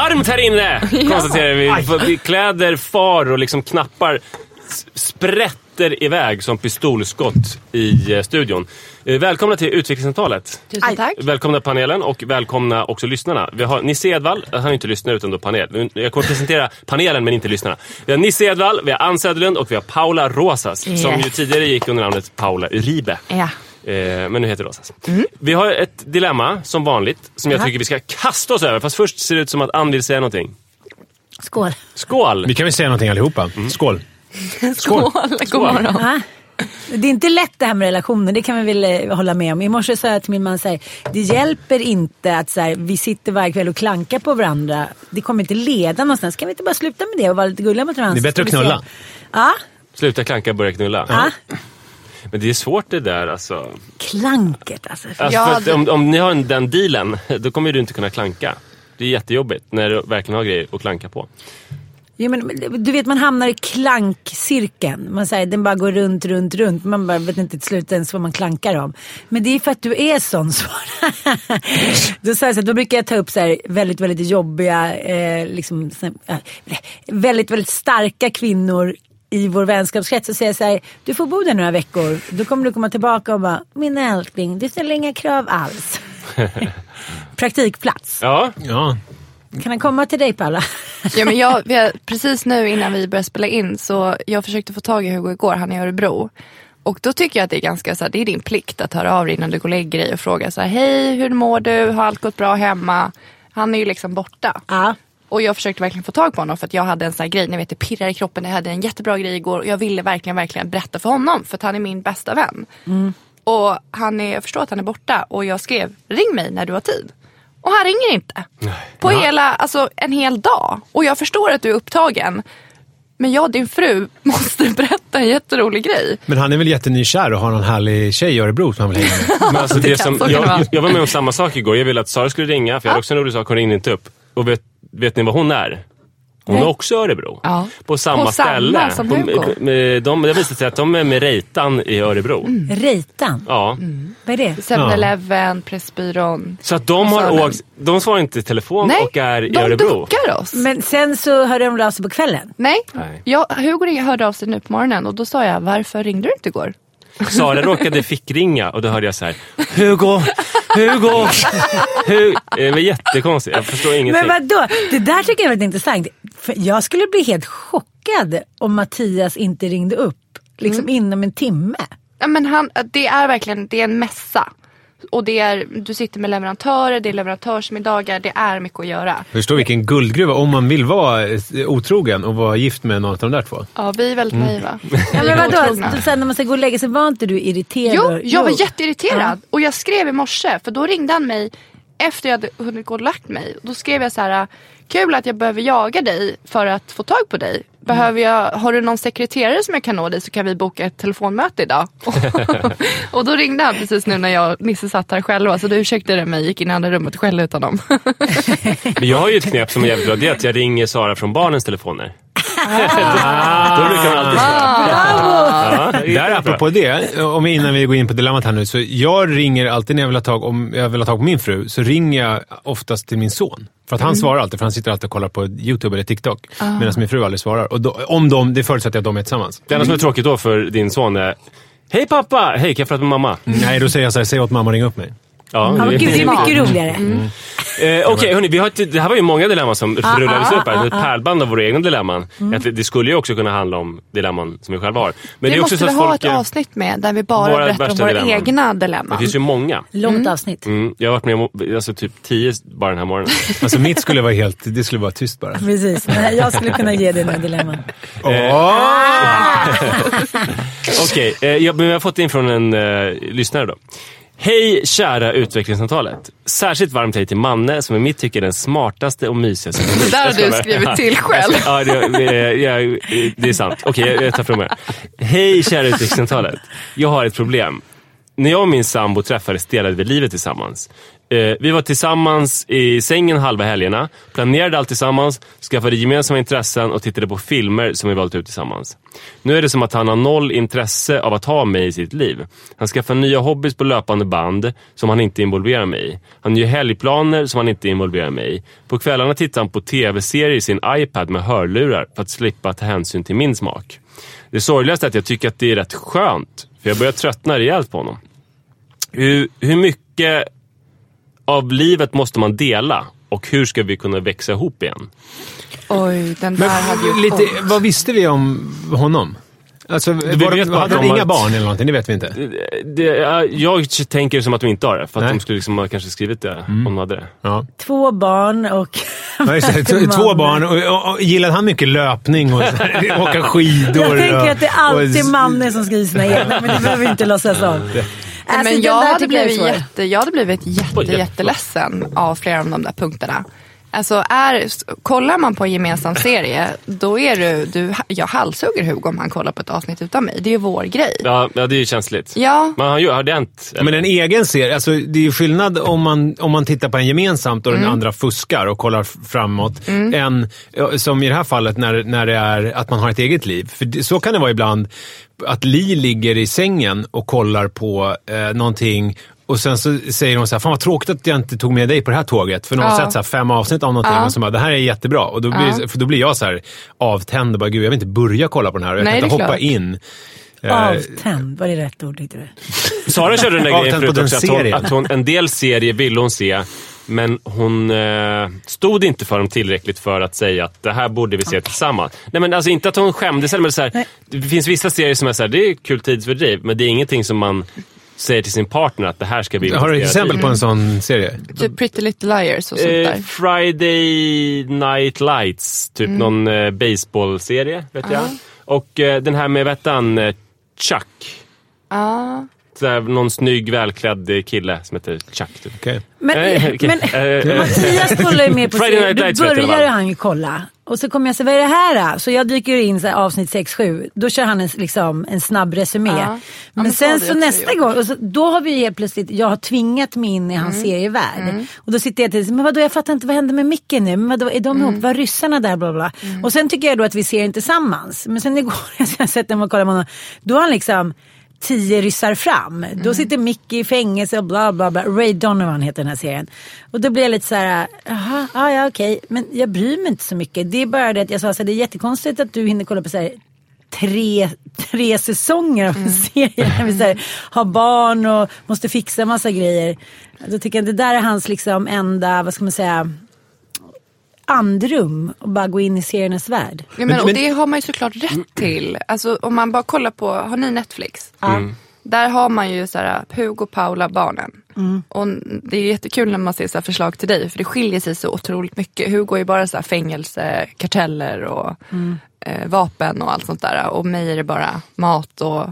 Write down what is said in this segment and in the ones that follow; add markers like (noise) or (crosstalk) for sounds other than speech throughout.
Varmt här inne, (laughs) konstaterar vi. För. Kläder far och liksom knappar sprätter iväg som pistolskott i eh, studion. Eh, Välkomna till utvecklingssamtalet. Tusen tack. Välkomna panelen och välkomna också lyssnarna. Vi har Nisse Edvall, han är inte lyssnare utan då panel. Jag kommer presentera panelen men inte lyssnarna. Vi har Nisse Edvall, vi har Ann Söderlund och vi har Paula Rosas som Yes. ju tidigare gick under namnet Paula Uribe. Ja. Eh, men nu heter Rosas. Vi har ett dilemma som vanligt som jag Ja. tycker vi ska kasta oss över. Fast först ser det ut som att Ann vill säga någonting. Skål. Skål! Vi kan väl säga någonting allihopa. (laughs) Skål! Skål. God morgon. Ja. Det är inte lätt det här med relationer, det kan vi väl eh, hålla med om. I morse sa jag till min man så här, det hjälper inte att så här, vi sitter varje kväll och klankar på varandra. Det kommer inte leda någonstans. Kan vi inte bara sluta med det och vara lite gulliga mot varandra? Det är bättre att knulla. Ja, Sluta klanka, börja knulla. ja. Men det är svårt det där alltså. Klanket alltså. alltså Ja, det- om, om ni har en- den dealen, då kommer du inte kunna klanka. Det är jättejobbigt när du verkligen har grejer att klanka på. Jo, men, du vet man hamnar i klankcirkeln. Man säger den bara går runt, runt, runt. Man bara vet inte till slut ens vad man klankar om. Men det är för att du är sån (laughs) svar. då, så här, så här, då brukar jag ta upp så här, väldigt, väldigt jobbiga, eh, liksom, så, här, eh, väldigt, väldigt starka kvinnor i vår vänskapskrets och säga så här, du får bo där några veckor. Då kommer du komma tillbaka och bara, min älskling, du ställer inga krav alls. (laughs) Praktikplats. Ja, Ja. Kan han komma till dig Paula? Ja, men jag, (laughs) vi har, precis nu innan vi började spela in så jag försökte få tag i Hugo igår, han är i Örebro. Och då tycker jag att det är ganska så här, det är din plikt att höra av dig innan du går och lägger dig och fråga så här, hej hur mår du, har allt gått bra hemma? Han är ju liksom borta. Ja. Och jag försökte verkligen få tag på honom för att jag hade en sån här grej, ni vet det pirrar i kroppen, jag hade en jättebra grej igår och jag ville verkligen, verkligen berätta för honom för att han är min bästa vän. Och han är, jag förstår att han är borta och jag skrev, ring mig när du har tid. Och han ringer inte. På hela, alltså en hel dag. Och jag förstår att du är upptagen. Men jag och din fru (laughs) måste berätta en jätterolig grej. Men han är väl jättenykär och har någon härlig tjej i Örebro som han vill hänga med. (laughs) men alltså det det som, jag var med om samma sak igår. Jag ville att Sara skulle ringa, för jag hade också en rolig sak. Hon ringde inte upp. Och vet, vet ni vad hon är? Hon är Nej. också i Örebro. Ja. På samma På samma ställe. som På- Hugo. med, de, det visade sig att de är med Reitan i Örebro. Reitan? Ja. Vad är det? 7-Eleven, Pressbyrån. Så att de har åkt, de svarar inte i telefon Nej, och är i de Örebro. duckar oss. Men sen så hörde de av sig på kvällen. Nej, Nej. Jag, Hugo hörde av sig nu på morgonen och då sa jag, varför ringde du inte igår? Sara råkade fickringa och då hörde jag så här: Hugo, Hugo, Hugo. Det var jättekonstigt, jag förstår ingenting. Men vadå? Det där tycker jag är väldigt intressant. För jag skulle bli helt chockad om Mattias inte ringde upp liksom inom en timme. Ja, men han, det är verkligen det är en mässa. Och det är, du sitter med leverantörer, det är leverantörsmiddagar, det är mycket att göra. Förstå vilken guldgruva om man vill vara eh, otrogen och vara gift med någon av de där två. Ja, vi är väldigt naiva. (laughs) Ja, men vadå? sen när man ska gå och lägga sig, var inte du irriterad? Jo, jag var jätteirriterad. Och jag skrev i morse, för då ringde han mig efter jag hade hunnit gå och lagt mig. Då skrev jag så här, kul att jag behöver jaga dig för att få tag på dig. Behöver jag, har du någon sekreterare som jag kan nå dig så kan vi boka ett telefonmöte idag. (laughs) och då ringde han precis nu när jag Nisse satt här själva. Så då ursäktade mig, gick in i andra rummet och skällde ut honom. (laughs) Men jag har ju ett knep som är jävligt bra, det är att jag ringer Sara från barnens telefoner. Då brukar man alltid svara. Är Där apropå det, om innan vi går in på dilemmat här nu. Så jag ringer alltid när jag vill ha tag, om jag vill ha tag på min fru, så ringer jag oftast till min son. För att han svarar alltid, för han sitter alltid och kollar på YouTube eller TikTok. Medan min fru aldrig svarar. Och då, om de, det förutsätter jag att de är tillsammans. Det enda som är tråkigt då för din son är Hej pappa! Hej, kan jag prata med mamma? Nej, då säger jag så här, säg åt mamma att ringa upp mig. Ja, Ja, men gud, det är mycket roligare. Eh, Okej, hörni, vi har ett, det här var ju många dilemman som rullades upp här. Ett pärlband av våra egna dilemman. Att det, det skulle ju också kunna handla om dilemman som vi själva har. Men det Det är också måste så vi ha folk... ett avsnitt med där vi bara berättar om våra dilemman. egna Det dilemman. finns ju många. Långt avsnitt. Mm, jag har varit med om alltså, typ tio bara den här morgonen. (laughs) Alltså mitt skulle vara helt... Det skulle vara tyst bara. Precis, men jag skulle kunna ge dig några dilemman. (laughs) (laughs) Okej, eh, jag, men jag har fått in från en eh, lyssnare då. Hej kära utvecklingssamtalet. Särskilt varmt hej till Manne som i mitt tycke är den smartaste och mysigaste. (laughs) Det där har du skrivit till (laughs) själv. Ja, det, det, det är sant. Okej, jag, jag tar från mig. Hej kära utvecklingssamtalet. Jag har ett problem. När jag och min sambo träffades delade vi livet tillsammans. Eh, vi var tillsammans i sängen halva helgerna, planerade allt tillsammans, skaffade gemensamma intressen och tittade på filmer som vi valt ut tillsammans. Nu är det som att han har noll intresse av att ha mig i sitt liv. Han skaffar nya hobbys på löpande band som han inte involverar mig i. Han gör helgplaner som han inte involverar mig i. På kvällarna tittar han på tv-serier i sin iPad med hörlurar för att slippa ta hänsyn till min smak. Det sorgligaste är att jag tycker att det är rätt skönt, för jag börjar tröttna rejält på honom. Hur, hur mycket av livet måste man dela och hur ska vi kunna växa ihop igen? Oj, den där hade ju Lite, ont. vad visste vi om honom? Alltså, var vet hade att de inga har- barn eller någonting? Det vet vi inte. Det, ja, jag tänker som att de inte har det, för att Nej. de skulle liksom ha kanske skrivit det om de hade det. Ja. Två barn och... (laughs) Ja, just Två barn. Och, och, och, gillade han mycket löpning och (laughs) åka skidor? Jag tänker och, att det är alltid och, mannen som skriver sina egna, men det behöver vi inte låtsas om. Alltså, men jag, hade blivit jätte, jag hade blivit jätte- jätteledsen av flera av de där punkterna. Alltså är, kollar man på en gemensam serie, då är du, du, jag halshugger Hugo om han kollar på ett avsnitt utan mig. Det är ju vår grej. Ja, ja det är ju känsligt. Ja, Men har, ju, har det hänt? Men en egen serie, alltså det är ju skillnad om man, om man tittar på en gemensamt och den andra fuskar och kollar framåt. Än, ja, som i det här fallet när, när det är att man har ett eget liv. För det, så kan det vara ibland. Att Li ligger i sängen och kollar på eh, någonting och sen så säger hon så här, fan vad tråkigt att jag inte tog med dig på det här tåget. För hon har Ja. sett så här fem avsnitt av någonting Ja. och så bara, det här är jättebra. Och då blir, för då blir jag så här avtänd och bara, gud jag vill inte börja kolla på den här. Jag Nej, kan inte hoppa klart. in. Eh, Avtänd, var det rätt ord tyckte du? Sara körde den där Ja, grejen förut den också, att hon, att hon, en del serier ville hon se, men hon eh, stod inte för dem tillräckligt för att säga att det här borde vi se tillsammans. Nej men alltså inte att hon skämdes, men så här, det finns vissa serier som är så här, det är kul tidsfördriv, men det är ingenting som man säger till sin partner att det här ska vi har du ett investera exempel på en sån serie? typ Pretty Little Liars och sånt Eh, där. Friday Night Lights, typ någon eh, baseballserie, vet jag. Och eh, den här med, vet han, eh, Chuck. Här, någon snygg, välklädd eh, kille som heter Chuck. Typ. Okej. Men, Eh, okej. men Eh, Mattias kollar ju mer på serier. Då börjar han ju kolla. Och så kommer jag säga, vad är det här då? Så jag dyker in så här, avsnitt 6-7. Då kör han en, liksom, en snabb resumé. Ja. Ja, Men, så sen så nästa gjort. gång, och så, då har vi helt plötsligt, jag har tvingat mig in i hans Mm. serievärld. Och då sitter jag till men vadå jag fattar inte, vad hände med Micke nu? Men vadå, är de Mm. ihop? Var ryssarna där? Bla, bla. Och sen tycker jag då att vi ser den tillsammans. Men sen igår, (laughs) jag sett den och kollat på honom, då har han liksom tio ryssar fram. Mm. Då sitter Mickey i fängelse och bla bla bla. Ray Donovan heter den här serien. Och då blir jag lite så här, jaha, ja, ja okej. Men jag bryr mig inte så mycket. Det är bara det att jag sa så här, det är jättekonstigt att du hinner kolla på så här tre, tre säsonger av en serie. När vi så här, har barn och måste fixa massa grejer. Då tycker jag att det där är hans liksom enda, vad ska man säga, andrum. Och bara gå in i seriernas värld. Ja, men, Men- och men- det har man ju såklart rätt till. Alltså, om man bara kollar på, har ni Netflix? Mm. Där har man ju så här, Hugo, Paula, barnen. Och det är jättekul när man ser så förslag till dig för det skiljer sig så otroligt mycket. Hugo är ju bara så här fängelse, karteller och eh, vapen och allt sånt där. Och mig är det bara mat och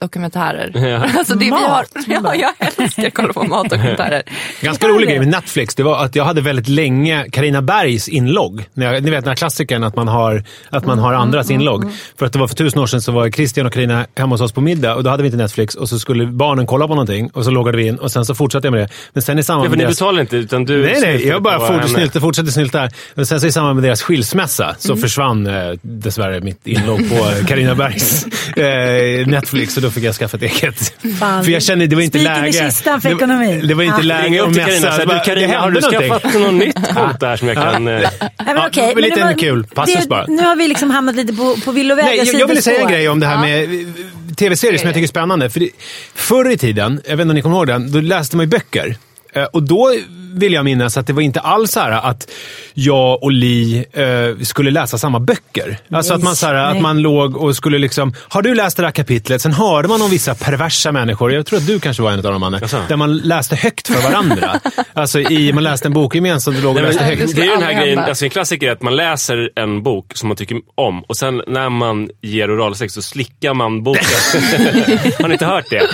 dokumentärer. Ja. (laughs) Alltså det vi har, Mat? ja, jag älskar att kolla på matdokumentärer. (laughs) Ganska rolig grej med Netflix, det var att jag hade väldigt länge Karina Bergs inlogg. Ni vet den här klassikern att man har, att man har andras inlogg. För att det var för tusen år sedan så var Christian och Karina hemma hos oss på middag och då hade vi inte Netflix och så skulle barnen kolla på någonting och så loggade vi in och sen så fortsatte jag med det. Men sen i Ja, samband för med ni deras... betalar inte, utan du Nej, nej, jag bara fort, fortsatte snylta. Men sen så i samband med deras skilsmässa så försvann eh, dessvärre mitt inlogg på Karina Bergs (laughs) eh, Netflix och då fick jag skaffa ett eget. Fan. För jag kände det var inte Spiken i läge. kistan för det, ekonomin. det var inte Ja. läge att Bara, du det Carina, har du skaffat något nytt (laughs) konto här som jag kan... eh, Nej, men Ja, var men lite var- kul passus det, bara. Nu har vi liksom hamnat lite på, på villovägar. Jag, jag ville säga en grej om det här med eh, tv-serier som jag tycker är spännande. För det, förr i tiden, jag vet inte om ni kommer ihåg den, då läste man ju böcker. Eh, Och då vill jag minnas att det var inte alls så här att jag och Li eh, skulle läsa samma böcker. Alltså att man, så här, att man låg och skulle liksom, har du läst det här kapitlet? Sen hörde man om vissa perversa människor, jag tror att du kanske var en av dem Anne, där man läste högt för varandra. (laughs) alltså i, man läste en bok gemensamt och låg och Nej, läste men, högt. det är ju den här grejen, alltså en klassiker är att man läser en bok som man tycker om och sen när man ger oralsex så slickar man boken. (laughs) har ni inte hört det?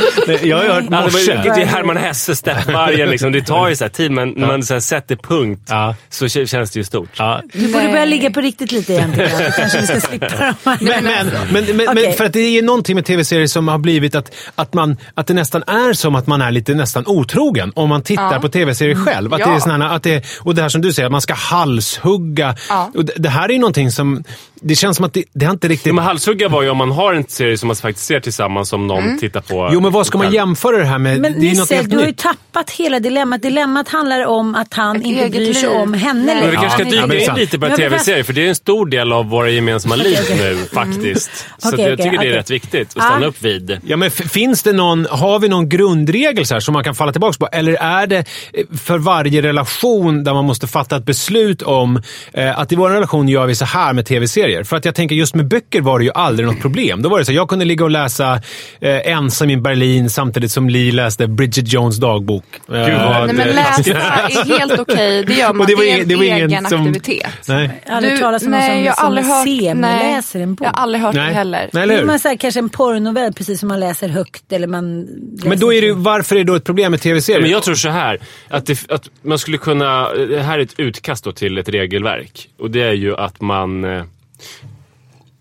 Jag har hört Ja, det, var, morse. det är Herman Hesse, Steppvargen. Liksom. Det tar ju så här tid, men när man så här sätter punkt Ja. så känns det ju stort. Ja. Du borde börja ligga på riktigt lite igen. (laughs) tycker jag. Kanske vi ska slippa de här. Men, men, men, men, Okej. men för att det är någonting med tv-serier som har blivit att, att, man, att det nästan är som att man är lite nästan otrogen om man tittar Ja. på tv-serier själv. Att Ja. det är såna, här- att det, och det här som du säger, att man ska halshugga. Ja. Och det, det här är ju någonting som... Det känns som att det, det inte riktigt... Men halshugga var ju om man har en serie som man faktiskt ser tillsammans som någon tittar på. Jo, men vad ska man jämföra det här med? Men det är något Nisse, du har ju tappat hela dilemmat. Dilemmat handlar om att han Ett inte bryr sig liv. om henne. Men vi längre. kanske ska dyka in lite på tv-serier, för det är en stor del av våra gemensamma liv nu faktiskt. Så att jag tycker det är rätt viktigt att stanna Ah. upp vid. Ja, men finns det någon, har vi någon grundregel så här, som man kan falla tillbaka på? Eller är det eh, för varje relation där man måste fatta ett beslut om eh, att i vår relation gör vi så här med tv-serier? För att jag tänker just med böcker var det ju aldrig något problem. Då var det så jag kunde ligga och läsa eh, ensam i Berlin samtidigt som Li läste Bridget Jones dagbok. Eh, Gud, vad- Nej men läsa (laughs) är helt okej. Det gör man. Och det var det är ingen- en det var ingen egen som- aktivitet. Nej. Jag har aldrig talat om nej, någon jag har som, hört, semiläser en bok. Jag har aldrig hört Nej. det heller. Nej, eller hur? Man säger kanske en porrnovell precis som man läser högt eller man läser Men då är det, ju- varför är det då ett problem med tv-serier? Men jag tror så här, att, det, att man skulle kunna... Det här är ett utkast då till ett regelverk. Och det är ju att man...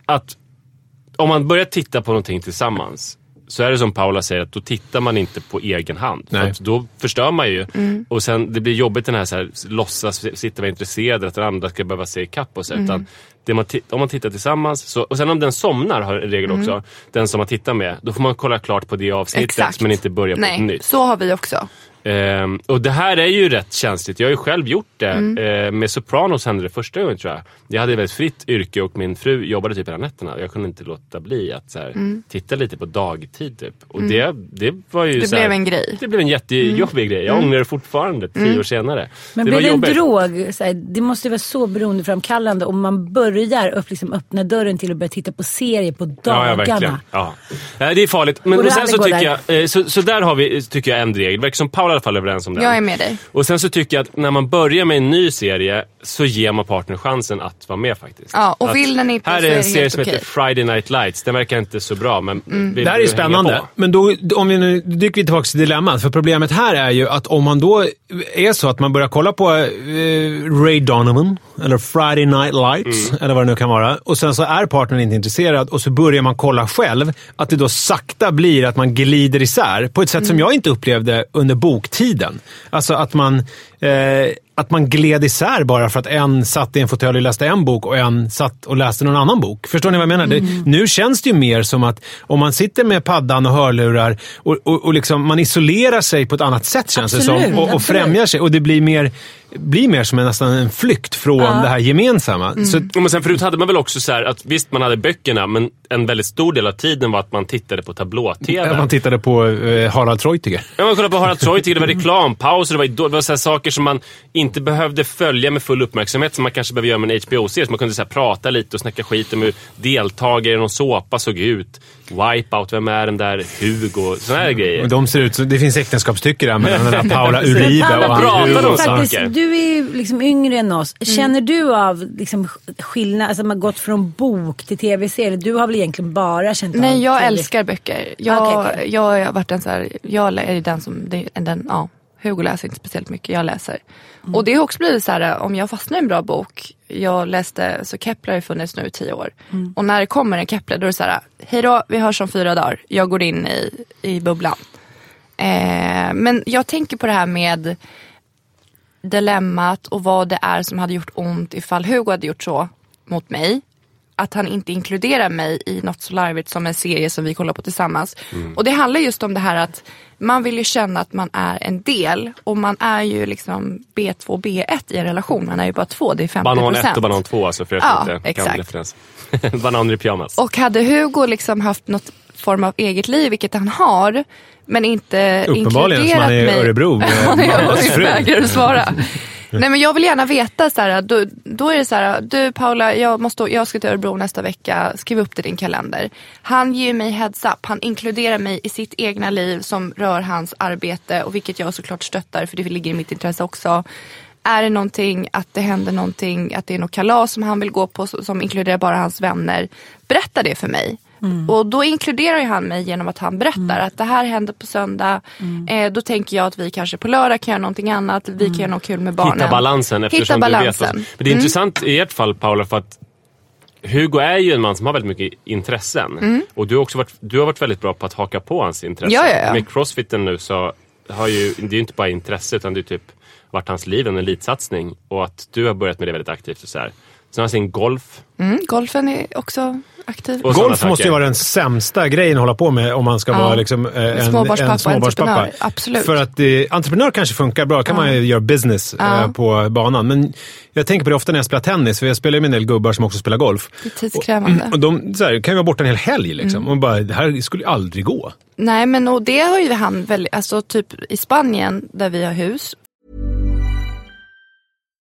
Att om man börjar titta på någonting tillsammans så är det som Paula säger, att då tittar man inte på egen hand. För då förstör man ju. Och sen det blir jobbigt den här, så här låtsas sitta och vara intresserad, att den andra ska behöva se ikapp och så. Utan det man om man tittar tillsammans, så, och sen om den somnar har en regel också, den som man tittar med, då får man kolla klart på det avsnittet Exakt. men inte börja på Nej, ett nytt. så har vi också. Ehm, och det här är ju rätt känsligt. Jag har ju själv gjort det. Ehm, med Sopranos hände det första gången tror jag. Jag hade ett väldigt fritt yrke och min fru jobbade typ hela nätterna. Jag kunde inte låta bli att så här, titta lite på dagtid. Typ. Och det, det var ju Det så här, blev en grej. Det blev en jättejobbig grej. Jag ångrar det fortfarande tio år senare. Men det blir var det en drog? Så här, det måste ju vara så beroendeframkallande om man börjar upp, liksom, öppna dörren till att börja titta på serier på Ja, ja, dagarna. verkligen. Ja. Nej, Det är farligt. Men och sen så tycker jag, eh, så, så där har vi tycker jag en regel. Verkar som Paula alla fall överens om den. Jag är med dig. Och sen så tycker jag att när man börjar med en ny serie så ger man partnern chansen att vara med faktiskt. Ja, och att, vill den inte Här så är en serie som okej. heter Friday Night Lights. Den verkar inte så bra men vill Det här är spännande. Men då, om vi nu dyker vi tillbaka till dilemmat. För problemet här är ju att om man då är så att man börjar kolla på eh, Ray Donovan, eller Friday Night Lights, eller vad det nu kan vara. Och sen så är partnern inte intresserad och så börjar man kolla själv. Att det då sakta blir att man glider isär på ett sätt som jag inte upplevde under boktiden. Alltså att man, eh, att man gled isär bara för att en satt i en fåtölj och läste en bok och en satt och läste någon annan bok. Förstår ni vad jag menar? Det, nu känns det ju mer som att om man sitter med paddan och hörlurar och, och, och liksom, man isolerar sig på ett annat sätt känns det Absolut, som. Och, och främjar sig. Och det blir mer, blir mer som en, nästan en flykt från det här gemensamma. Så, Ja, Men sen förut hade man väl också så här att visst man hade böckerna men en väldigt stor del av tiden var att man tittade på tablå-tv. man tittade på eh, Harald Treutiger. Ja, man kollade på Harald Treutiger, det var reklampauser, det var, det var så här saker som man inte behövde följa med full uppmärksamhet som man kanske behöver göra med en HBO-serie. Så man kunde så här prata lite och snacka skit om hur deltagare i någon såpa såg ut. Wipeout, vem är den där Hugo? Såna här grejer. Och de ser ut, så, det finns äktenskapstycke där mellan den där Paula. (laughs) Uribe Paula, och han pratar Hugo. saker. du är ju liksom yngre än oss. Känner du av liksom skillnad, alltså man gått från bok till tv-serie? Du har väl egentligen bara känt av Nej, jag TV? älskar böcker. Jag, Okej, okej. jag har varit en så här, jag är den som, den, ja, Hugo läser inte speciellt mycket, jag läser. Och det har också blivit så här, om jag fastnar i en bra bok, jag läste, så Kepler har funnits nu i tio år. Och när det kommer en Kepler då är det så här, hej då, vi hörs om fyra dagar, jag går in i, i bubblan. Eh, men jag tänker på det här med dilemmat och vad det är som hade gjort ont ifall Hugo hade gjort så mot mig. Att han inte inkluderar mig i något så larvigt som en serie som vi kollar på tillsammans. Och det handlar just om det här att man vill ju känna att man är en del och man är ju liksom B2, B1 i en relation. Man är ju bara två, det är 50 Banan 1 och banan 2 alltså för er Ja, kan exakt. referens. (laughs) Bananer i pyjamas. Och hade Hugo liksom haft något form av eget liv, vilket han har. Men inte Uppenbarligen, inkluderat som han är i mig. Örebro med (laughs) Han är- fru. vägrar att svara. Nej men jag vill gärna veta, så här, då, då är det så här, du Paula, jag, måste, jag ska till Örebro nästa vecka, skriv upp det i din kalender. Han ger mig heads up, han inkluderar mig i sitt egna liv som rör hans arbete och vilket jag såklart stöttar för det ligger i mitt intresse också. Är det någonting, att det händer någonting, att det är något kalas som han vill gå på som inkluderar bara hans vänner, berätta det för mig. Och då inkluderar ju han mig genom att han berättar att det här händer på söndag. Eh, då tänker jag att vi kanske på lördag kan göra någonting annat. Vi kan göra något kul med barnen. Hitta balansen Hitta du vet. balansen. Men det är intressant i ert fall Paula för att Hugo är ju en man som har väldigt mycket intressen. Och du har också varit, du har varit väldigt bra på att haka på hans intressen. Ja, ja, ja. Med crossfiten nu så har ju, det är ju inte bara intresse utan det är typ varit hans liv, en elitsatsning. Och att du har börjat med det väldigt aktivt. Och så här. Sen har han sin golf. Mm, golfen är också aktiv. Och Golf saker. måste ju vara den sämsta grejen att hålla på med om man ska Ja. vara liksom, eh, en, Småbarnspappa en och småbarnspappa. entreprenör. Absolut. För att eh, entreprenör kanske funkar bra, kan man ju göra business Ja. eh, på banan. Men jag tänker på det ofta när jag spelar tennis, för jag spelar ju med en del gubbar som också spelar golf. Det är tidskrävande. Och de så här, kan ju vara borta en hel helg liksom. Mm. Och bara, det här skulle ju aldrig gå. Nej men och det har ju han väldigt, alltså typ i Spanien där vi har hus.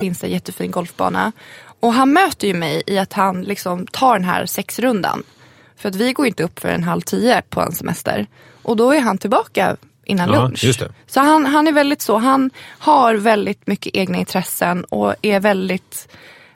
finns det en jättefin golfbana. Och han möter ju mig i att han liksom tar den här sexrundan. För att vi går inte upp för en halv tio på en semester. Och då är han tillbaka innan Ja, lunch. Så han, han är väldigt så, han har väldigt mycket egna intressen och är väldigt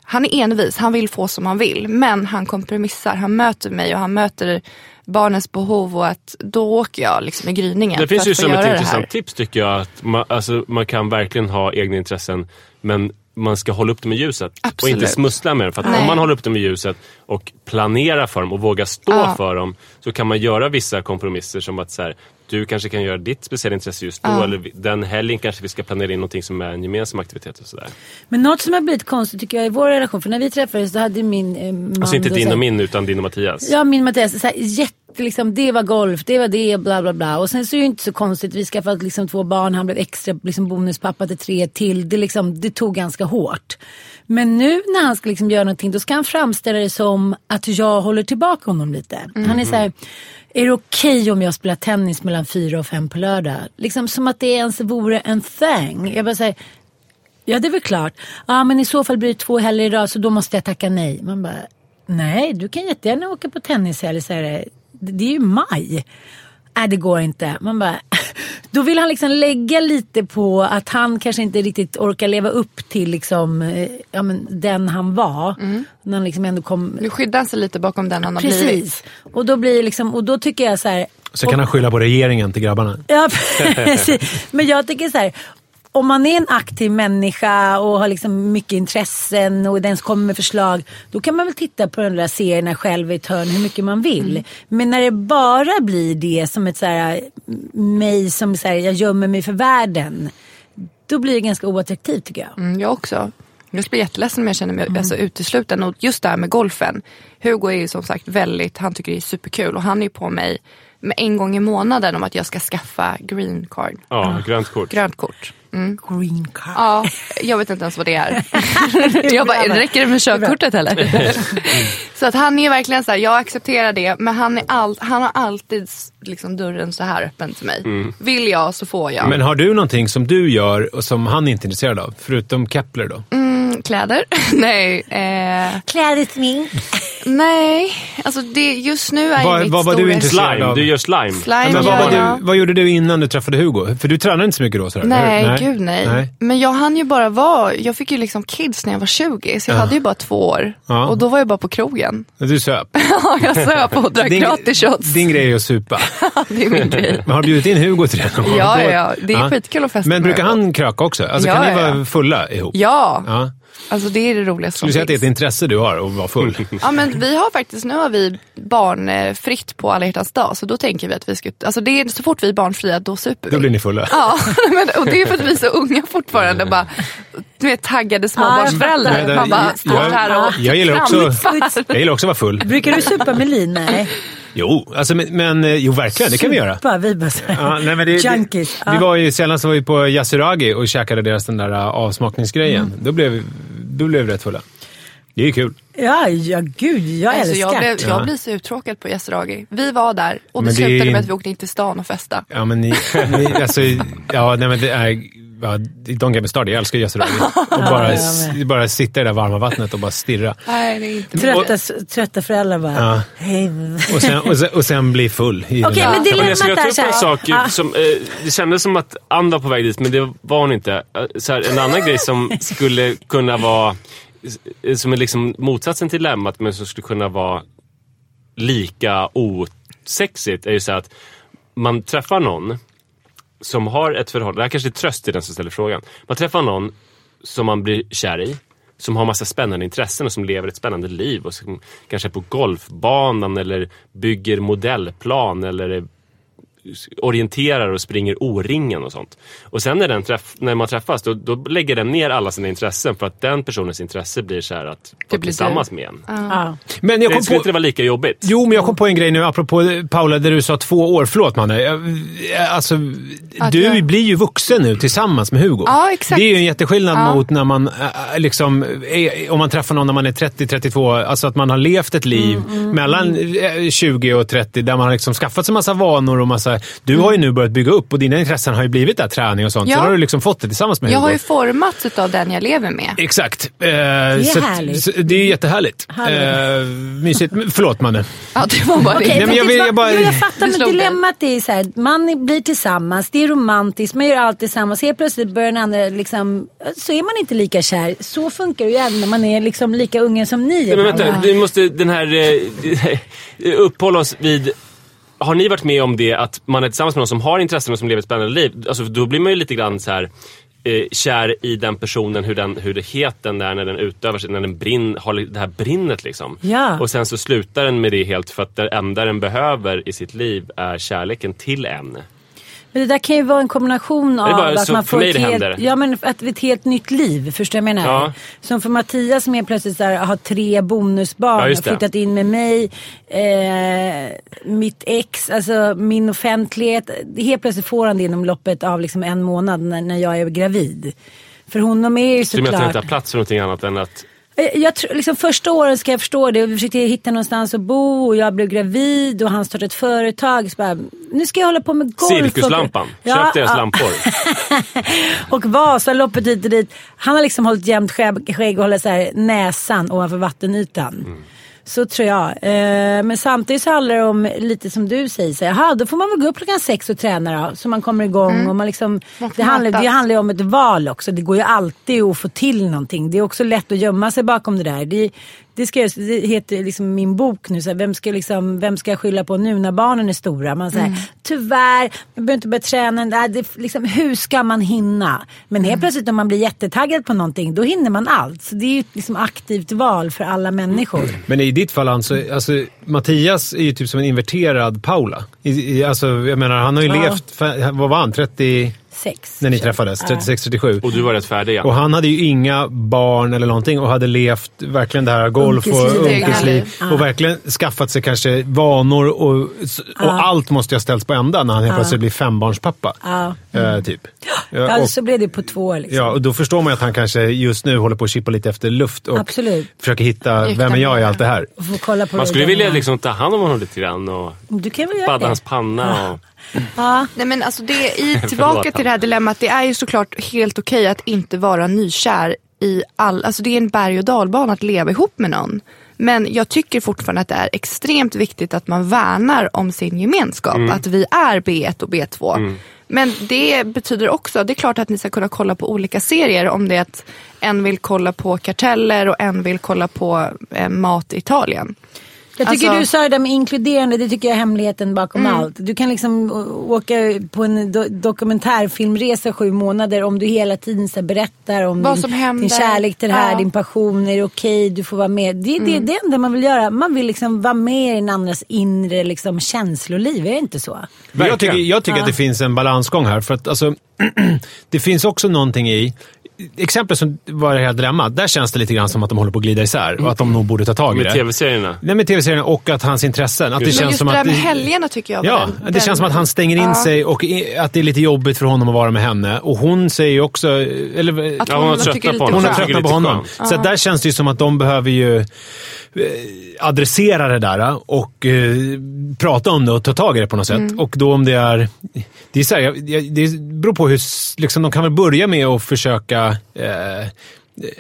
han är envis, han vill få som han vill. Men han kompromissar, han möter mig och han möter barnens behov och att då åker jag liksom i gryningen. Det finns ju som ett intressant tips tycker jag. Att man, alltså, man kan verkligen ha egna intressen men man ska hålla upp dem i ljuset. Och Absolut. inte smussla med dem. För att Nej. om man håller upp dem i ljuset och planerar för dem och vågar stå Ja. för dem så kan man göra vissa kompromisser som att så här, du kanske kan göra ditt speciella intresse just då Ja. eller den helgen kanske vi ska planera in någonting som är en gemensam aktivitet och sådär. Men något som har blivit konstigt tycker jag i vår relation, för när vi träffades då hade min eh, man... Alltså inte din så och min utan din och Mattias. Ja, min Mattias. Så här, jätte, liksom, det var golf, det var det, bla bla bla. Och sen så är det ju inte så konstigt. Vi skaffade liksom två barn, han blev extra liksom, bonuspappa till tre till. Det, liksom, det tog ganska hårt. Men nu när han ska liksom göra någonting, då ska han framställa det som att jag håller tillbaka honom lite. Han är så här, är det okej om jag spelar tennis mellan fyra och fem på lördag? Liksom som att det ens vore en thing. Jag bara säger, Ja, det är väl klart. Ja, men i så fall blir det två helger idag så då måste jag tacka nej. Man bara, nej, du kan jättegärna åka på tennishelg. Det, är ju maj. Nej, det går inte. Man bara, (laughs) då vill han liksom lägga lite på att han kanske inte riktigt orkar leva upp till liksom, eh, ja, men den han var. När han liksom ändå kom... Nu skyddar han sig lite bakom den han har blivit. Precis. Och då blir liksom, och då tycker jag så här. Så kan han skylla på regeringen till grabbarna. Ja, (laughs) precis. Men jag tycker så här. Om man är en aktiv människa och har liksom mycket intressen och den som kommer med förslag. Då kan man väl titta på de där serierna själv i ett hörn hur mycket man vill. Mm. Men när det bara blir det som ett så här, mig som så här, jag gömmer mig för världen. Då blir det ganska oattraktivt tycker jag. Mm, jag också. Jag blir jätteledsen om jag känner mig alltså, utesluten. Och just det här med golfen. Hugo är ju som sagt väldigt, han tycker det är superkul. Och han är ju på mig med en gång i månaden om att jag ska skaffa green card. Ja, grönt kort. Grönt kort. Mm. Green card. Ja, jag vet inte ens vad det är. (laughs) jag bara, räcker det med körkortet eller? så att han är verkligen så här, jag accepterar det. Men han, är all, han har alltid liksom, dörren så här öppen till mig. Vill jag så får jag. Men har du någonting som du gör och som han är intresserad av? Förutom Kepler då? Mm, Kläder? (laughs) nej. Eh, Kläder, smink. nej, alltså det, just nu är Vad- mitt vad var du intresserad Slime. av? Du gör slime. Slime Men vad, jag. du, vad gjorde du innan du träffade Hugo? För du tränade inte så mycket då? Sådär, Nej, eller? gud nej. Men jag hann ju bara vara, jag fick ju liksom kids när jag var 20 så jag hade ju bara två år. Ja. Och då var jag bara på krogen. Du söp. (laughs) Ja, jag söp och drack Din- gratis shots. Din grej är att supa. (laughs) det är min grej. Men har du bjudit in Hugo till det någon gång? Ja, ja, ja. Det är skitkul att festa Men brukar han kröka också? Alltså, Ja, kan ni ja, vara ja. fulla ihop? Ja, Ja. Alltså det är det roligaste Skulle du säga att det är ett intresse du har att vara full? (laughs) Ja men vi har faktiskt, nu har vi barnfritt på alla hjärtans dag så då tänker vi att vi ska, alltså det är så fort vi är barnfria då super vi. Då blir ni fulla. Ja, (laughs) men, och det är för att vi är så unga fortfarande. Bara, du vet taggade småbarnsföräldrar. Ja, jag Man bara står Jag- här och jag gillar också-. Jag gillar också att vara full. Brukar du supa med Lin? Nej. (laughs) Jo, alltså, men, men eh, jo, verkligen. Det kan vi göra. Supa, vi bara. Ja, nej, men det, Junkies. Det, vi var ju, senast var vi på Yasuragi och käkade deras den där uh, avsmakningsgrejen. Mm. Då, blev, då blev vi rätt fulla. Det är kul. Ja, ja, gud. Jag Alltså, älskar jag, blev, det. jag blir så uttråkad på Yasuragi. Vi var där och det Men slutade med att vi åkte in till stan och festade. Ja, men ni, ni alltså, ja, nej, men det är... Ja, don't get me started, jag älskar Yasuragi. Och bara, (laughs) bara sitta i det där varma vattnet och bara stirra. Nej, det är inte Trötta, trötta föräldrar bara. Ja. Hej. Och sen, och sen, och sen bli full. Okej, men Ja, men jag dilemmat ta upp en sak. Som, eh, det kändes som att Ann var på väg dit, men det var hon inte. Eh, Så här, en annan grej som (laughs) skulle kunna vara, eh, som är liksom motsatsen till dilemmat, men som skulle kunna vara lika osexigt, är ju så att man träffar någon som har ett förhållande, det här kanske är tröst till den som ställer frågan. Man träffar någon som man blir kär i, som har massa spännande intressen och som lever ett spännande liv och som kanske är på golfbanan eller bygger modellplan eller är orienterar och springer O-ringen och sånt. Och sen när, den träff, när man träffas då, då lägger den ner alla sina intressen för att den personens intresse blir så här att vara tillsammans med en. Ja. Men jag Det kom skulle på... inte det vara lika jobbigt? Jo, men jag kom på en grej nu, apropå Paula, där du sa två år. Förlåt Manne. Jag- Alltså, Att du jag- blir ju vuxen nu tillsammans med Hugo. Ja, exakt. Det är ju en jätteskillnad Ja. mot när man, äh, liksom, är, om man träffar någon när man är 30-32. Alltså att man har levt ett liv Mm, mellan eh, 20 och 30 där man har liksom skaffat sig massa vanor och massa... Du har ju nu börjat bygga upp och dina intressen har ju blivit där, träning och sånt. Ja. Sen har du liksom fått det tillsammans med Jag Hugo. har ju formats av den jag lever med. Exakt. Eh, det är så, härligt. Så, det är jättehärligt. Härligt. Eh, mysigt. Förlåt Manne. Ja, det var bara det. Nej, men jag vill- jag bara- jo, jag fattar, men dilemmat är så här, man blir tillsammans, det är romantiskt, man gör allt tillsammans. Helt plötsligt börjar den andra liksom, så är man inte lika kär. Så funkar det ju även när man är liksom lika unga som ni är. Nej, men vänta, vi måste den här, eh, (laughs) uppehålla oss vid har ni varit med om det att man är tillsammans med någon som har intressen och som lever ett spännande liv? Alltså, då blir man ju lite grann så här, eh, kär i den personen, hur, den, hur det heten är när den utövar sig, när den brinn, har det här brinnet liksom. Ja. Och sen så slutar den med det helt för att det enda den behöver i sitt liv är kärleken till en. Men det där kan ju vara en kombination av att man får ett helt, ja, men att ett helt nytt liv. Förstår jag menar? Ja. Som för Mattias som är plötsligt här, har tre bonusbarn, Ja, flyttat in med mig, eh, mitt ex, alltså min offentlighet. Helt plötsligt får han det inom loppet av liksom en månad när, när jag är gravid. För honom är ju Så du menar att såklart... inte har plats för någonting annat än att... Eh, Jag tror, liksom första åren ska jag förstå det. Vi försökte hitta någonstans att bo och jag blev gravid och han startade ett företag. Så bara, nu ska jag hålla på med golf. och- Cirkuslampan. Ja, Köp deras ja. lampor. (laughs) och Vasaloppet hit och dit. Han har liksom hållit jämnt skägg och hållit så här näsan ovanför vattenytan. Mm. Så tror jag. Eh, men samtidigt så handlar det om lite som du säger. Så Jaha, då får man väl gå upp klockan sex och träna då. Så man kommer igång. Och man liksom, det, handlar, det handlar ju om ett val också. Det går ju alltid att få till någonting. Det är också lätt att gömma sig bakom det där. Det, det, ska, det heter liksom min bok nu. Så här, vem, ska liksom, vem ska jag skylla på nu när barnen är stora? Man säger tyvärr, jag behöver inte börja träna. Nej, det, liksom, hur ska man hinna? Men helt plötsligt om man blir jättetaggad på någonting, då hinner man allt. Så det är ju ett liksom aktivt val för alla människor. Men i ditt fall, alltså, alltså, Mattias är ju typ som en inverterad Paula. I, i, alltså, jag menar, han har ju Ja. levt, vad var han, 30, Sex. när ni träffades? 36-37. Och du var rätt färdig igen. Och han hade ju inga barn eller någonting och hade levt verkligen det här golf och Unkesliv. Ja. Och verkligen skaffat sig kanske vanor och, och allt måste ju ha ställts på ända när han helt plötsligt blir fembarnspappa. Ja. Eh, typ. Ja, och, så blev det på två år. Liksom. ja, och då förstår man ju att han kanske just nu håller på att chippa lite efter luft och Absolut. försöker hitta, vem är jag i allt det här? Man skulle vilja liksom ta hand om honom lite grann och Du kan väl göra badda det? hans panna. Och... Ja. Nej men alltså det, i, (laughs) tillbaka till det här dilemmat. Det är ju såklart helt okej att inte vara nykär i all, alltså det är en berg och dalbana att leva ihop med någon. Men jag tycker fortfarande att det är extremt viktigt att man värnar om sin gemenskap. Att vi är B1 och B2. Men det betyder också, det är klart att ni ska kunna kolla på olika serier om det är att en vill kolla på karteller och en vill kolla på eh, mat i Italien. Jag tycker Alltså- du sa det där med inkluderande, det tycker jag är hemligheten bakom Mm. allt. Du kan liksom åka på en do dokumentärfilmresa sju månader om du hela tiden så berättar om Vad din, som händer. din kärlek till det här, Ja. din passion, är det okej, du får vara med. Det är det, Mm. det enda man vill göra. Man vill liksom vara med i den andras inre liksom, känsloliv, är det inte så? Men Jag tycker, jag tycker att det finns en balansgång här. För att, alltså, (clears throat) det finns också någonting i... Exempel som var det här dilemmat, där känns det lite grann som att de håller på att glida isär och att de nog borde ta tag i Med det. tv-serierna. Nej, med tv-serien och att hans intressen. Att det det. känns Men just som det där att med helgerna tycker jag Ja, den- det känns som att han stänger in Ja. sig och att det är lite jobbigt för honom att vara med henne. Och hon säger ju också... Eller, Att Ja, hon har tröttnat på honom. hon har tröttnat på honom. Så där känns det ju som att de behöver ju adressera det där och eh, prata om det och ta tag i det på något sätt. Mm. Och då om det är... Det, är så här, det beror på hur... Liksom, de kan väl börja med att försöka... Eh,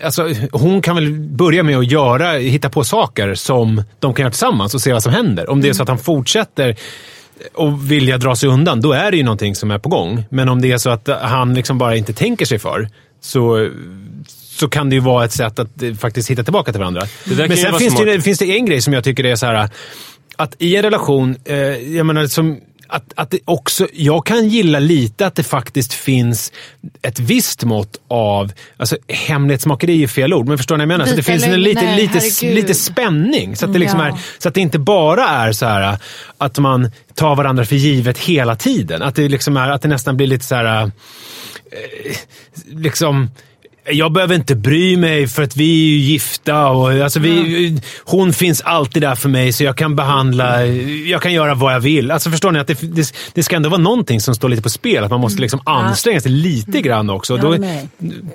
Alltså, hon kan väl börja med att göra, hitta på saker som de kan göra tillsammans och se vad som händer. Om det är så att han fortsätter och vilja dra sig undan, då är det ju någonting som är på gång. Men om det är så att han liksom bara inte tänker sig för, så, så kan det ju vara ett sätt att eh, faktiskt hitta tillbaka till varandra. Men sen finns det, finns det en grej som jag tycker är så här att i en relation, eh, jag menar som att, att det också, jag kan gilla lite att det faktiskt finns ett visst mått av, alltså hemlighetsmakeri är fel ord, men förstår ni vad jag menar? Så det finns en lite, lite, herregud. lite spänning. Så att, det liksom Ja. är, så att det inte bara är så här att man tar varandra för givet hela tiden. Att det, liksom är, att det nästan blir lite så här... Eh, liksom... Jag behöver inte bry mig för att vi är ju gifta. Och, alltså vi, Hon finns alltid där för mig så jag kan behandla, jag kan göra vad jag vill. Alltså förstår ni? att det, det, det ska ändå vara någonting som står lite på spel. Att man måste liksom anstränga sig lite grann också. Jag Då,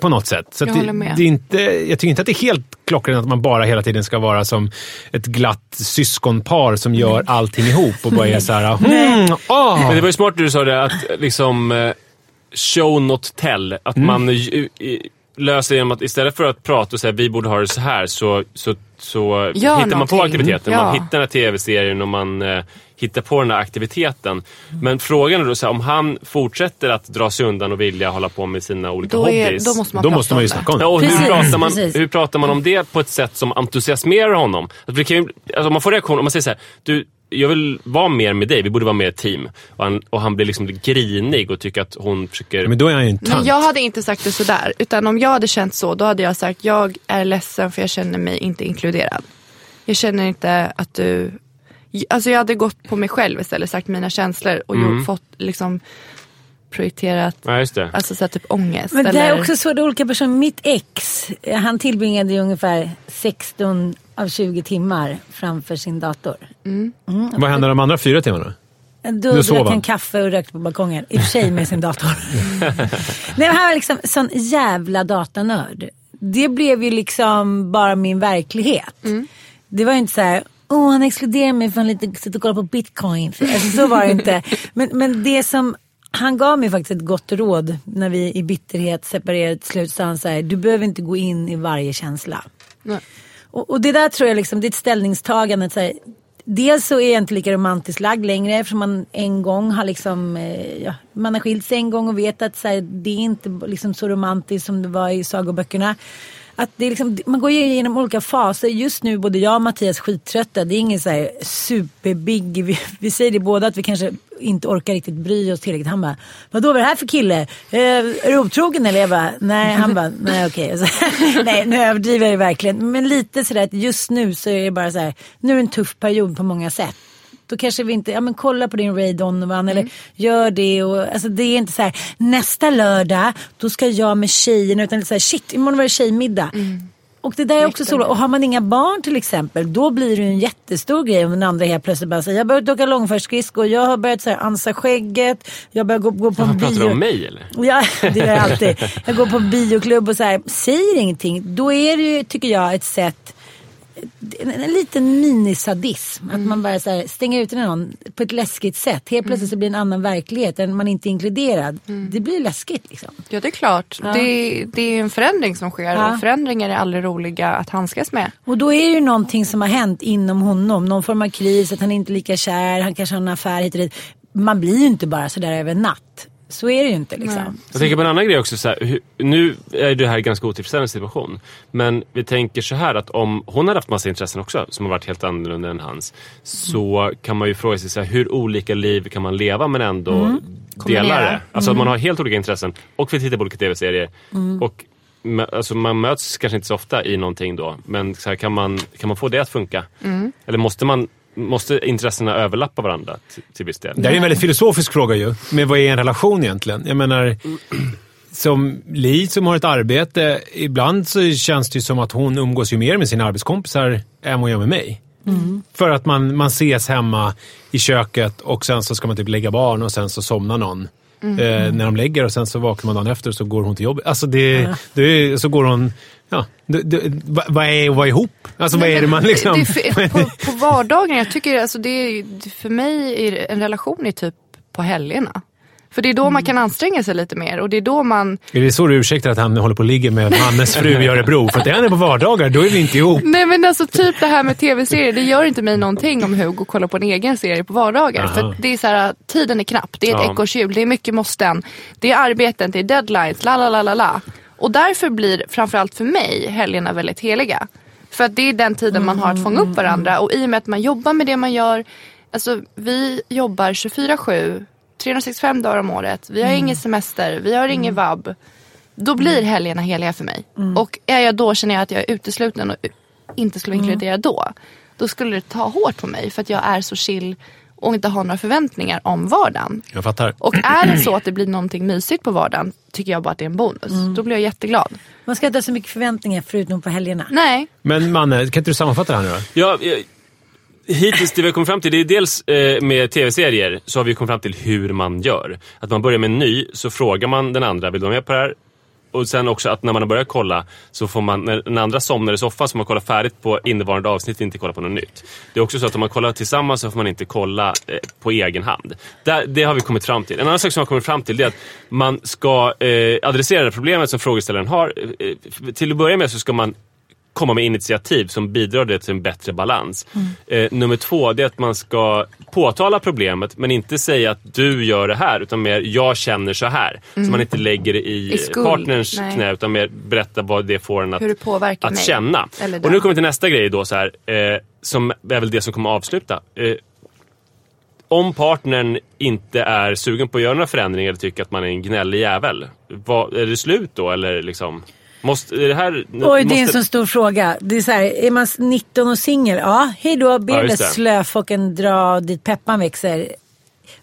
på något sätt. Så Jag att det, det är inte, jag tycker inte att det är helt klockrent att man bara hela tiden ska vara som ett glatt syskonpar som gör allting ihop och bara är så här... Hmm, ah. Men det var ju smart du sa det, att liksom eh, show not tell. Att Mm. man löser genom att istället för att prata och säga vi borde ha det så här så, så, så Gör hittar man på någonting. aktiviteten. Ja. Man hittar den här tv-serien och man eh, hittar på den här aktiviteten. Men frågan är då så här, om han fortsätter att dra sig undan och vilja hålla på med sina olika Då, är, hobbys. då måste man Då måste man ju snacka om det. Ja, och hur, Precis, pratar man, precis. hur pratar man om det på ett sätt som entusiasmerar honom? Alltså, kan alltså, man får reaktion, om man säger så här, du, jag vill vara mer med dig, vi borde vara mer ett team. Och han, och han blir liksom grinig och tycker att hon försöker... Men då är han ju en Men tant. jag hade inte sagt det sådär. Utan om jag hade känt så, då hade jag sagt jag är ledsen för jag känner mig inte inkluderad. Jag känner inte att du... Alltså jag hade gått på mig själv istället, sagt mina känslor och Mm. fått liksom projekterat, Ja, just det. alltså så här, typ ångest. Men det eller... är också så, det är olika personer. Mitt ex, han tillbringade ju ungefär 16 av 20 timmar framför sin dator. Vad händer de andra fyra timmarna? Då drack han. kaffe och rökte på balkongen. I och för sig med sin dator. (laughs) Nej, han var liksom sån jävla datanörd. Det blev ju liksom bara min verklighet. Det var ju inte så här, åh han exkluderar mig för han lite sitter och kollar på bitcoin. Alltså, så var det inte. (laughs) Men, men det som han gav mig faktiskt ett gott råd när vi i bitterhet separerade till slut. Så han så här, du behöver inte gå in i varje känsla. Nej. Och, och det där tror jag liksom, det är ett ställningstagande. Så här, dels så är jag inte lika romantiskt lagd längre eftersom man en gång har liksom, eh, ja, man har skilt sig en gång och vet att så här, det är inte liksom så romantiskt som det var i sagoböckerna. Att det är liksom, man går igenom olika faser. Just nu både jag och Mattias skittrötta. Det är ingen så här superbig. Vi, vi säger det båda att vi kanske inte orkar riktigt bry oss tillräckligt. Han bara, vadå vad är det här för kille? Eh, är du otrogen eller? Jag bara, nej. Han bara, nej okej. Okay. (laughs) nej nu överdriver jag ju verkligen. Men lite sådär att just nu så är det bara så här, nu är det en tuff period på många sätt. Då kanske vi inte, ja men kolla på din Ray Donovan eller gör det och alltså det är inte så här nästa lördag då ska jag med tjejerna utan det är så här shit imorgon var det tjejmiddag. Och det där är också så, och har man inga barn till exempel då blir det ju en jättestor grej om den andra helt plötsligt bara säger jag har börjat åka långfärdsskridskor, jag har börjat så här, ansa skägget, jag börjar gå, gå på en Pratar du bio. om mig eller? (laughs) Ja, det gör jag alltid. Jag går på bioklubb och så här, säger ingenting. Då är det ju, tycker jag, ett sätt en, en liten minisadism. Att man bara så här, stänger ute någon på ett läskigt sätt. Helt plötsligt så blir det en annan verklighet. Än man inte är inkluderad. Det blir läskigt liksom. Ja det är klart. Ja. Det, det är en förändring som sker Ja. och förändringar är aldrig roliga att handskas med. Och då är det ju någonting som har hänt inom honom. Någon form av kris, att han inte är lika kär, han kanske har en affär hit och dit. Man blir ju inte bara sådär över natt. Så är det ju inte liksom. Jag tänker på en annan grej också. Så här, nu är det här en ganska otillfredsställande situation. Men vi tänker så här att om hon hade haft massa intressen också som har varit helt annorlunda än hans. Så kan man ju fråga sig så här, hur olika liv kan man leva men ändå dela Kombinera. det? Alltså att man har helt olika intressen och vill titta på olika tv-serier. Och mö- Alltså man möts kanske inte så ofta i någonting då. Men så här, kan, man, kan man få det att funka? Eller måste, man, måste intressena överlappa varandra till, till viss del? Det här är en väldigt filosofisk fråga ju. Men vad är en relation egentligen? Jag menar, som Li som har ett arbete, ibland så känns det ju som att hon umgås ju mer med sina arbetskompisar än vad hon gör med mig. För att man, man ses hemma i köket och sen så ska man typ lägga barn och sen så somnar någon. Eh, när de lägger och sen så vaknar man dagen efter och så går hon till jobbet. Alltså det, det, så går hon... Ja, det, det, vad är att vara ihop? Alltså vad är det man liksom... Det (laughs) på, på vardagen, jag tycker alltså det för mig är en relation är typ på helgerna. För det är då Mm. man kan anstränga sig lite mer och det är då man Är det så du ursäktar att han håller på och ligger med Mannes fru i Örebro? För att det är han på vardagar, då är vi inte ihop. Nej men alltså typ det här med tv-serier, det gör inte mig någonting om Hugo kollar på en egen serie på vardagar. Aha. För det är så här, tiden är knapp, det är ett Ja. ekorrhjul, det är mycket måsten, det är arbeten, det är deadlines, la la la la la. Och därför blir framförallt för mig helgerna väldigt heliga. För att det är den tiden man har att fånga upp varandra och i och med att man jobbar med det man gör, alltså vi jobbar 24-7, 365 dagar om året, vi har ingen semester, vi har ingen vab. Då blir helgerna heliga för mig. Och är jag då känner jag att jag är utesluten och inte skulle vara inkluderad då. Då skulle det ta hårt på mig för att jag är så chill och inte har några förväntningar om vardagen. Jag fattar. Och är det så att det blir någonting mysigt på vardagen tycker jag bara att det är en bonus. Då blir jag jätteglad. Man ska inte ha så mycket förväntningar förutom på helgerna. Nej, Men Manne, kan inte du sammanfatta det här nu då? Ja, eh, hittills det vi har kommit fram till, det är dels eh, med tv-serier så har vi kommit fram till hur man gör. Att man börjar med en ny, så frågar man den andra, vill du vara med på det här? Och sen också att när man har börjat kolla så får man, när den andra somnar i soffan så får man kolla färdigt på innevarande avsnitt och inte kolla på något nytt. Det är också så att om man kollar tillsammans så får man inte kolla eh, på egen hand. Där, det har vi kommit fram till. En annan sak som vi har kommit fram till det är att man ska eh, adressera det problemet som frågeställaren har. Eh, eh till att börja med så ska man komma med initiativ som bidrar det till en bättre balans. Eh, nummer två, det är att man ska påtala problemet men inte säga att du gör det här utan mer jag känner så här. Så man inte lägger det i, I skuld, partners nej. knä utan mer berätta vad det får en att, att känna. Och nu kommer vi till nästa grej då så här, eh, som är väl det som kommer att avsluta. Eh, om partnern inte är sugen på att göra några förändringar eller tycker att man är en gnällig jävel, vad, är det slut då eller liksom? Måste, är det här, Oj, det är en måste- så stor fråga. Det är så här, är man 19 och singel, ja, hej då, be Ja, slöfocken dra dit peppan växer.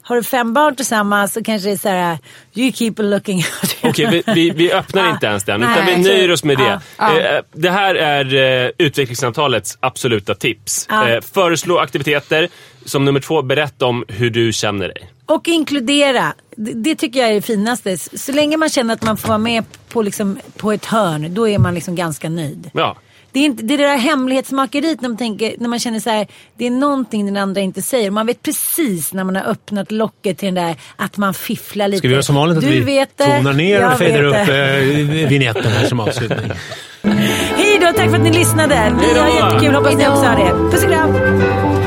Har du fem barn tillsammans så kanske det är så här, you keep looking out. Okej, vi, vi, vi öppnar inte ens den, utan vi nöjer oss med det. Ja. Eh, Det här är eh, utvecklingssamtalets absoluta tips. Eh, Föreslå aktiviteter. Som nummer två, berätta om hur du känner dig. Och inkludera. Det, tycker jag är det finaste. Så länge man känner att man får vara med på, liksom, på ett hörn, då är man liksom ganska nöjd. Ja. Det är, inte, det är det där hemlighetsmakeriet när man, tänker, när man känner så här, det är någonting den andra inte säger. Man vet precis när man har öppnat locket till den där, att man fifflar lite. Ska vi göra som vanligt att du vi tonar ner och fejdar upp eh, vignetten här som avslutning? Hej då, tack för att ni lyssnade. Vi har jättekul, hoppas ni också har det. Puss och kram.